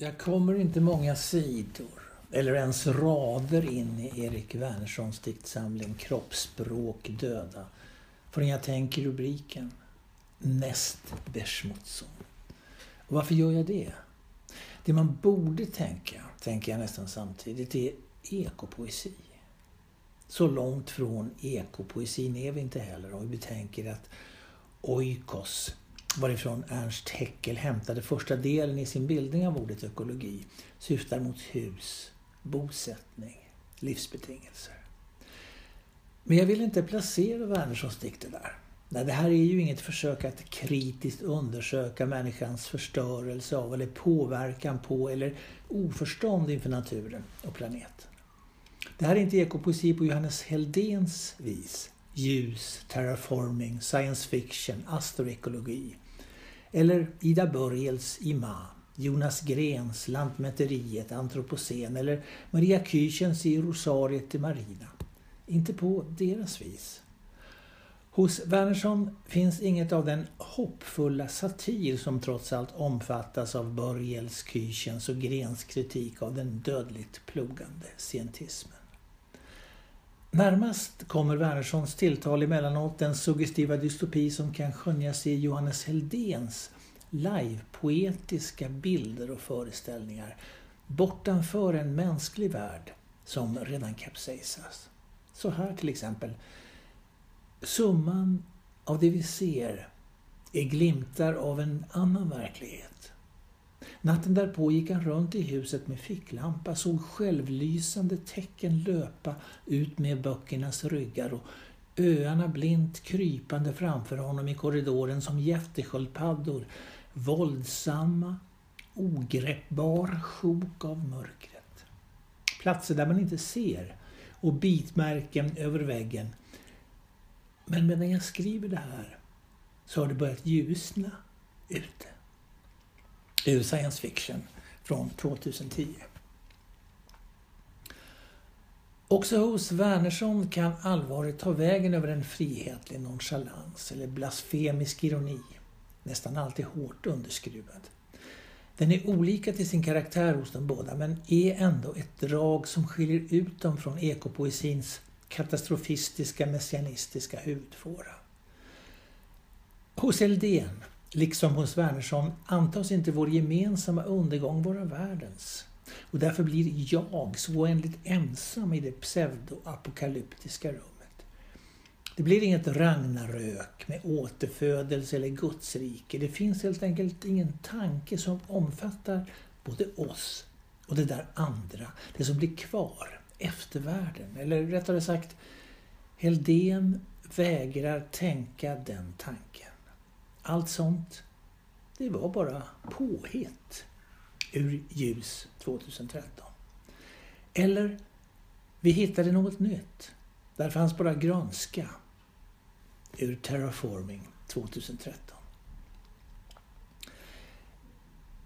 Jag kommer inte många sidor eller ens rader in i Erik Wernerssons diktsamling Kroppsspråk döda förrän jag tänker rubriken Näst Beschmutzung. Och varför gör jag det? Det man borde tänka, tänker jag nästan samtidigt, är ekopoesi. Så långt från ekopoesin är vi inte heller om vi betänker att oikos varifrån Ernst Haeckel hämtade första delen i sin bildning av ordet ekologi, syftar mot hus, bosättning, livsbetingelser. Men jag vill inte placera Wernerssons dikter där. Nej, det här är ju inget försök att kritiskt undersöka människans förstörelse av eller påverkan på eller oförstånd inför naturen och planeten. Det här är inte ekopoesi på Johannes Heldens vis. Ljus, terraforming, science fiction, astroekologi. Eller Ida Börjels Imam, Jonas Grens Lantmäteriet, Antropocen eller Maria Küchens i Rosariet de Marina. Inte på deras vis. Hos Wernersson finns inget av den hoppfulla satir som trots allt omfattas av Börjels, Küchens och Grens kritik av den dödligt plogande scientismen. Närmast kommer Wernerssons tilltal emellanåt den suggestiva dystopi som kan skönjas i Johannes Heldens live-poetiska bilder och föreställningar bortanför en mänsklig värld som redan kapsejsas. Så här till exempel. Summan av det vi ser är glimtar av en annan verklighet. Natten därpå gick han runt i huset med ficklampa, såg självlysande tecken löpa ut med böckernas ryggar och öarna blint krypande framför honom i korridoren som jättesköldpaddor, våldsamma, ogreppbar sjok av mörkret. Platser där man inte ser och bitmärken över väggen. Men medan jag skriver det här så har det börjat ljusna ute ur science fiction från 2010. Också hos Wernersson kan allvaret ta vägen över en frihetlig nonchalans eller blasfemisk ironi, nästan alltid hårt underskruvad. Den är olika till sin karaktär hos de båda men är ändå ett drag som skiljer ut dem från ekopoesins katastrofistiska messianistiska hudfåra. Hos Eldén liksom hos Wernersson, antas inte vår gemensamma undergång vara världens. Och därför blir jag så oändligt ensam i det pseudoapokalyptiska rummet. Det blir inget Ragnarök med återfödelse eller gudsrike. Det finns helt enkelt ingen tanke som omfattar både oss och det där andra, det som blir kvar, eftervärlden. Eller rättare sagt, Heldén vägrar tänka den tanken. Allt sånt, det var bara påhitt ur ljus 2013. Eller, vi hittade något nytt. Där fanns bara grönska ur Terraforming 2013.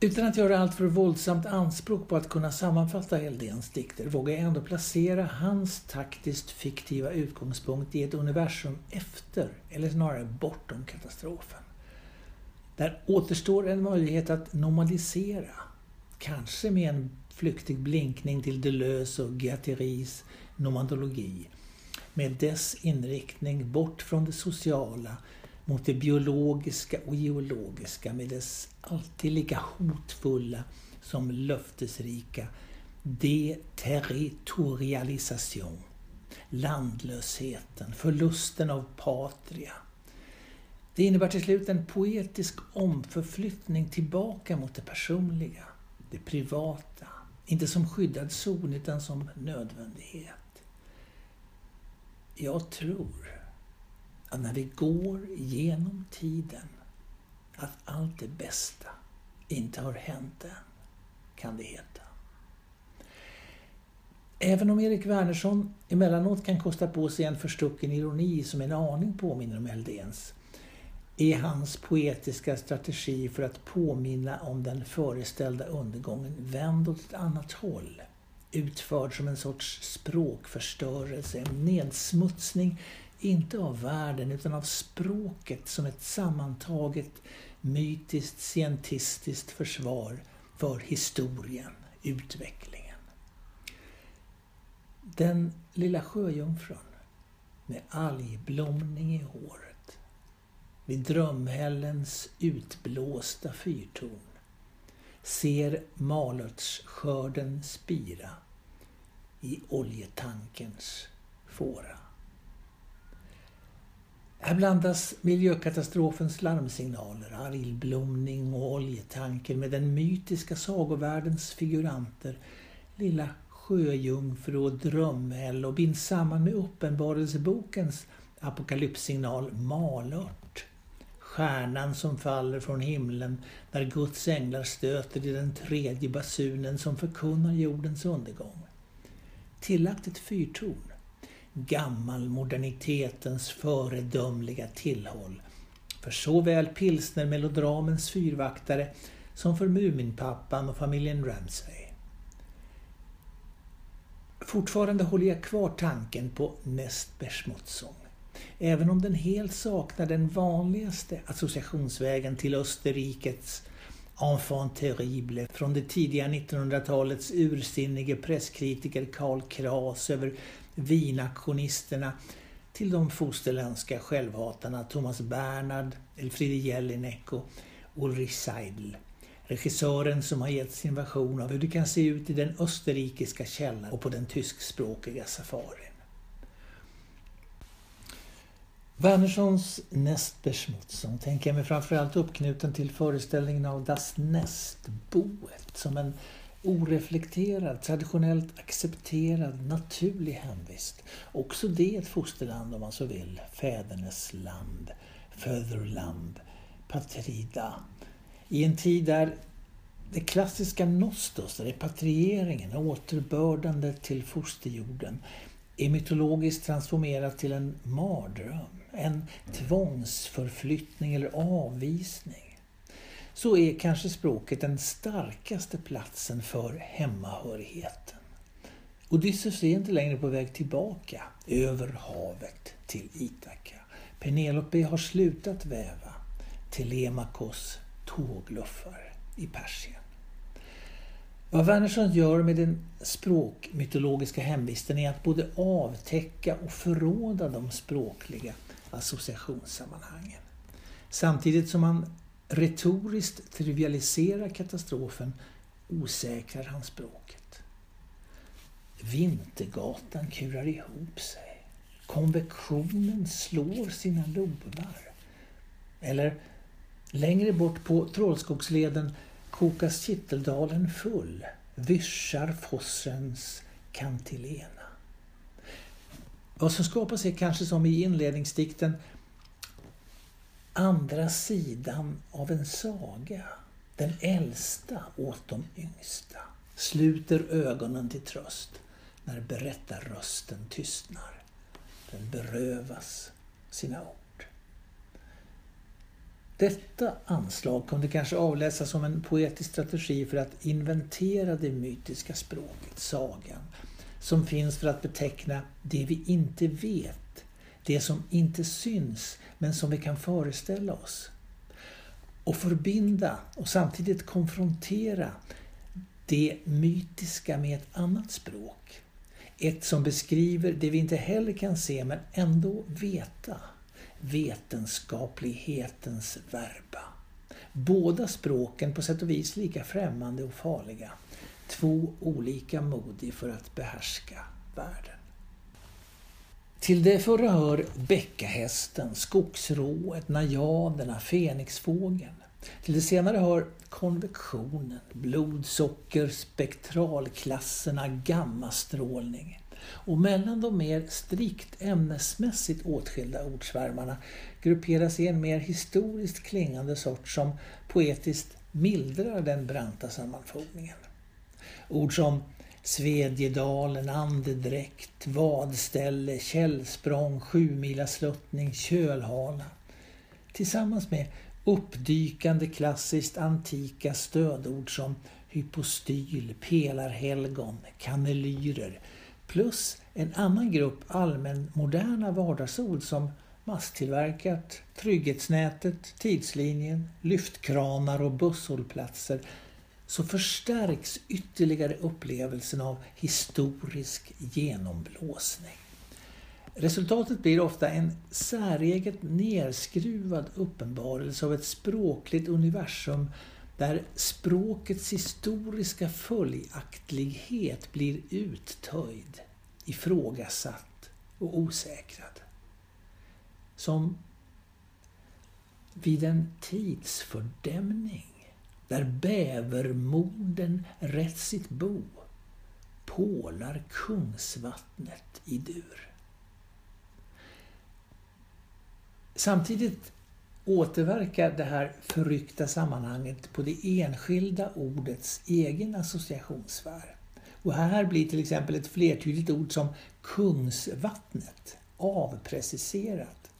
Utan att göra allt för våldsamt anspråk på att kunna sammanfatta Eldéns dikter vågar jag ändå placera hans taktiskt fiktiva utgångspunkt i ett universum efter, eller snarare bortom katastrofen. Där återstår en möjlighet att normalisera. Kanske med en flyktig blinkning till Deleuze och Guattieris nomandologi. Med dess inriktning bort från det sociala mot det biologiska och geologiska med dess alltid lika hotfulla som löftesrika deterritorialisation. Landlösheten, förlusten av patria, det innebär till slut en poetisk omförflyttning tillbaka mot det personliga, det privata. Inte som skyddad zon utan som nödvändighet. Jag tror att när vi går genom tiden att allt det bästa inte har hänt än, kan det heta. Även om Erik Wernersson emellanåt kan kosta på sig en förstucken ironi som en aning påminner om Eldéns är hans poetiska strategi för att påminna om den föreställda undergången vänd åt ett annat håll. Utförd som en sorts språkförstörelse, en nedsmutsning, inte av världen utan av språket som ett sammantaget mytiskt, scientistiskt försvar för historien, utvecklingen. Den lilla sjöjungfrun med algblomning i håret vid drömhällens utblåsta fyrtorn ser malörtsskörden spira i oljetankens fåra. Här blandas miljökatastrofens larmsignaler, algblomning och oljetanker med den mytiska sagovärldens figuranter, lilla sjöjungfru och drömhäll och binds samman med Uppenbarelsebokens apokalypssignal malört. Stjärnan som faller från himlen när Guds änglar stöter i den tredje basunen som förkunnar jordens undergång. Tillagt ett fyrtorn gammalmodernitetens föredömliga tillhåll för såväl pilsnermelodramens fyrvaktare som för Muminpappan och familjen Ramsay. Fortfarande håller jag kvar tanken på Nest Berchmottsång. Även om den helt saknar den vanligaste associationsvägen till Österrikets enfant terrible från det tidiga 1900-talets ursinnige presskritiker Karl Kras över vinaktionisterna till de fosterländska självhatarna Thomas Bernhard, Elfriede Jelinek och Ulrich Seidel. Regissören som har gett sin version av hur det kan se ut i den österrikiska källaren och på den tyskspråkiga safari. Wernerssons Nestbeschmutzung tänker jag mig framförallt uppknuten till föreställningen av Das Nestboet som en oreflekterad, traditionellt accepterad, naturlig hemvist. Också det ett fosterland om man så vill. Fädernes land, Föderland, Patrida. I en tid där det klassiska nostos, repatrieringen, återbördandet till fosterjorden, är mytologiskt transformerat till en mardröm, en tvångsförflyttning eller avvisning så är kanske språket den starkaste platsen för hemmahörigheten. Odysseus är inte längre på väg tillbaka över havet till Ithaka. Penelope har slutat väva. Telemakos tågluffar i Persien. Vad Wernersson gör med den språkmytologiska hemvisten är att både avtäcka och förråda de språkliga associationssammanhangen. Samtidigt som han retoriskt trivialiserar katastrofen osäkrar han språket. Vintergatan kurar ihop sig. Konvektionen slår sina lovar. Eller längre bort på Trollskogsleden kokas Kitteldalen full. Vyschar fossens kantilena. Vad som skapas är kanske som i inledningsdikten andra sidan av en saga. Den äldsta åt de yngsta. Sluter ögonen till tröst när berättarrösten tystnar. Den berövas sina ord. Detta anslag kunde kanske avläsas som en poetisk strategi för att inventera det mytiska språket, sagan, som finns för att beteckna det vi inte vet, det som inte syns men som vi kan föreställa oss. Och förbinda och samtidigt konfrontera det mytiska med ett annat språk. Ett som beskriver det vi inte heller kan se men ändå veta. Vetenskaplighetens verba. Båda språken på sätt och vis lika främmande och farliga. Två olika modi för att behärska världen. Till det förra hör bäckahästen, skogsrået, najaderna, fenixfågeln. Till det senare hör konvektionen, blodsocker, spektralklasserna, gammastrålning. Och mellan de mer strikt ämnesmässigt åtskilda ordsvärmarna grupperas i en mer historiskt klingande sort som poetiskt mildrar den branta sammanfogningen. Ord som Svedjedalen, andedräkt, vadställe, källsprång, sjumilasluttning, kölhala. Tillsammans med uppdykande klassiskt antika stödord som hypostyl, pelarhelgon, kanelyrer plus en annan grupp allmänmoderna vardagsord som masstillverkat, trygghetsnätet, tidslinjen, lyftkranar och busshållplatser så förstärks ytterligare upplevelsen av historisk genomblåsning. Resultatet blir ofta en säreget nerskruvad uppenbarelse av ett språkligt universum där språkets historiska följaktlighet blir uttöjd, ifrågasatt och osäkrad. Som vid en tidsfördämning där bävermorden rätt sitt bo pålar Kungsvattnet i dur. Samtidigt återverkar det här förryckta sammanhanget på det enskilda ordets egen associationssfär. Och här blir till exempel ett flertydigt ord som Kungsvattnet avpreciserat.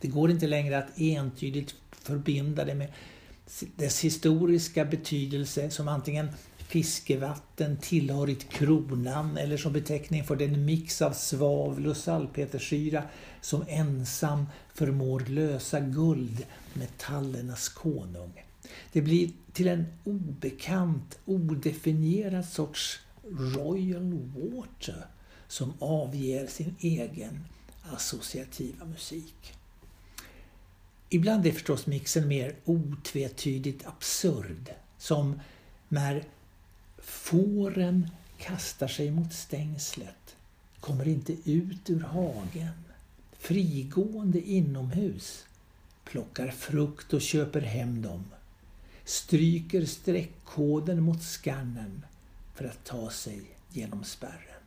Det går inte längre att entydigt förbinda det med dess historiska betydelse som antingen fiskevatten tillhörigt kronan eller som beteckning för den mix av svavel och salpetersyra som ensam förmår lösa guld, metallernas konung. Det blir till en obekant, odefinierad sorts Royal Water som avger sin egen associativa musik. Ibland är förstås mixen mer otvetydigt absurd, som när fåren kastar sig mot stängslet, kommer inte ut ur hagen, frigående inomhus, plockar frukt och köper hem dem, stryker streckkoden mot skannen för att ta sig genom spärren.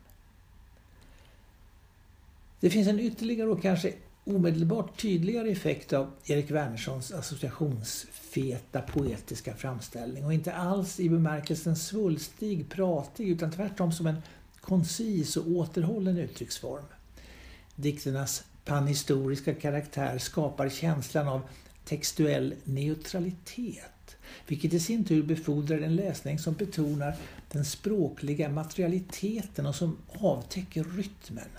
Det finns en ytterligare och kanske omedelbart tydligare effekt av Erik Wernerssons associationsfeta poetiska framställning och inte alls i bemärkelsen svulstig, pratig utan tvärtom som en koncis och återhållen uttrycksform. Dikternas panhistoriska karaktär skapar känslan av textuell neutralitet, vilket i sin tur befordrar en läsning som betonar den språkliga materialiteten och som avtäcker rytmen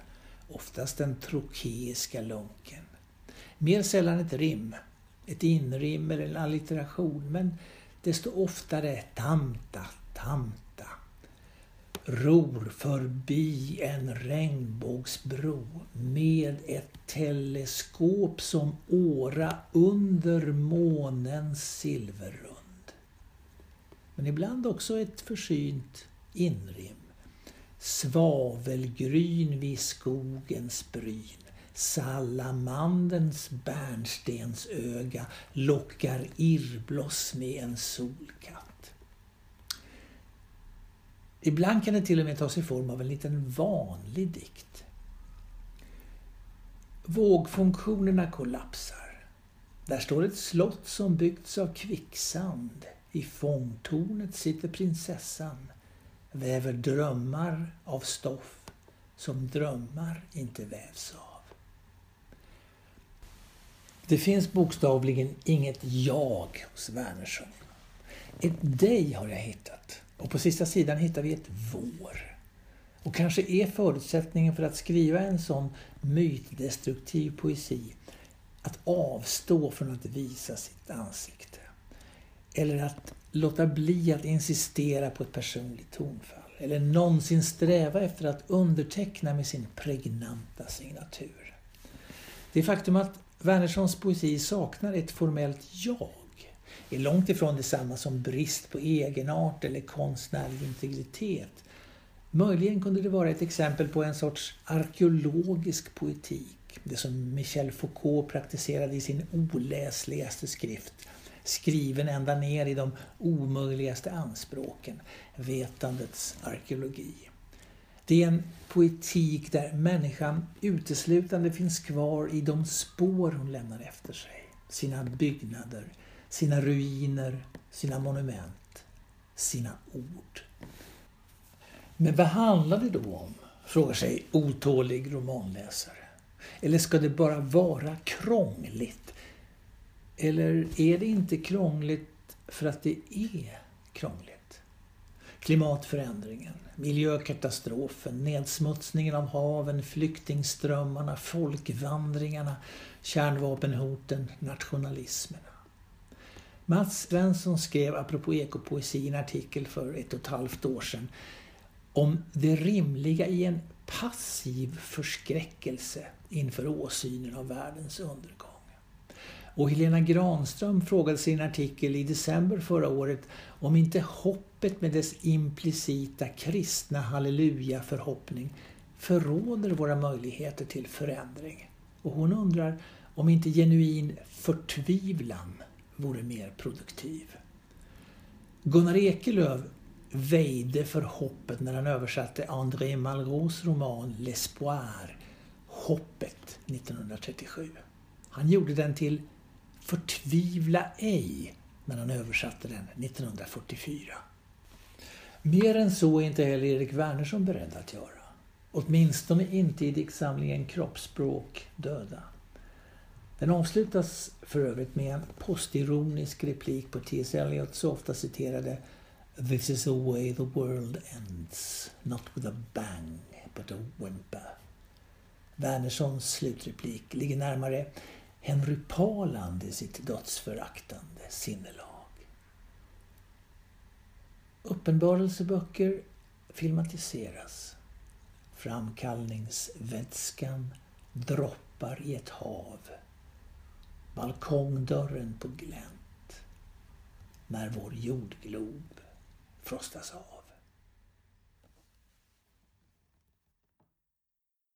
oftast den trokeiska lunken. Mer sällan ett rim, ett inrim eller en allitteration, men desto oftare tamta, tamta. Ror förbi en regnbågsbro med ett teleskop som åra under månens silverrund. Men ibland också ett försynt inrim Svavelgryn vid skogens bryn. Salamandens bärnstensöga lockar irrbloss med en solkatt. Ibland kan det till och med ta sig form av en liten vanlig dikt. Vågfunktionerna kollapsar. Där står ett slott som byggts av kvicksand. I fångtornet sitter prinsessan väver drömmar av stoff som drömmar inte vävs av. Det finns bokstavligen inget jag hos Wernersson. Ett dig har jag hittat. Och på sista sidan hittar vi ett vår. Och kanske är förutsättningen för att skriva en sån mytdestruktiv poesi att avstå från att visa sitt ansikte. Eller att låta bli att insistera på ett personligt tonfall. Eller någonsin sträva efter att underteckna med sin pregnanta signatur. Det faktum att Wernerssons poesi saknar ett formellt jag är långt ifrån detsamma som brist på egenart eller konstnärlig integritet. Möjligen kunde det vara ett exempel på en sorts arkeologisk poetik, det som Michel Foucault praktiserade i sin oläsligaste skrift skriven ända ner i de omöjligaste anspråken, vetandets arkeologi. Det är en poetik där människan uteslutande finns kvar i de spår hon lämnar efter sig. Sina byggnader, sina ruiner, sina monument, sina ord. Men vad handlar det då om? Frågar sig otålig romanläsare. Eller ska det bara vara krångligt eller är det inte krångligt för att det är krångligt? Klimatförändringen, miljökatastrofen, nedsmutsningen av haven, flyktingströmmarna, folkvandringarna, kärnvapenhoten, nationalismerna. Mats Svensson skrev apropå ekopoesi i en artikel för ett och ett halvt år sedan om det rimliga i en passiv förskräckelse inför åsynen av världens undergång. Och Helena Granström frågade sig i en artikel i december förra året om inte hoppet med dess implicita kristna halleluja-förhoppning förråder våra möjligheter till förändring. Och hon undrar om inte genuin förtvivlan vore mer produktiv. Gunnar Ekelöf väjde för hoppet när han översatte André Malraux roman L'Espoir, Hoppet, 1937. Han gjorde den till Förtvivla ej när han översatte den 1944. Mer än så är inte heller Erik Wernersson beredd att göra. Åtminstone inte i diktsamlingen Kroppsspråk döda. Den avslutas för övrigt med en postironisk replik på T.S. Eliots så ofta citerade This is the way the world ends, not with a bang, but a whimper. Wernerssons slutreplik ligger närmare Henry Paland i sitt dödsföraktande sinnelag. Uppenbarelseböcker filmatiseras. Framkallningsvätskan droppar i ett hav. Balkongdörren på glänt. När vår jordglob frostas av.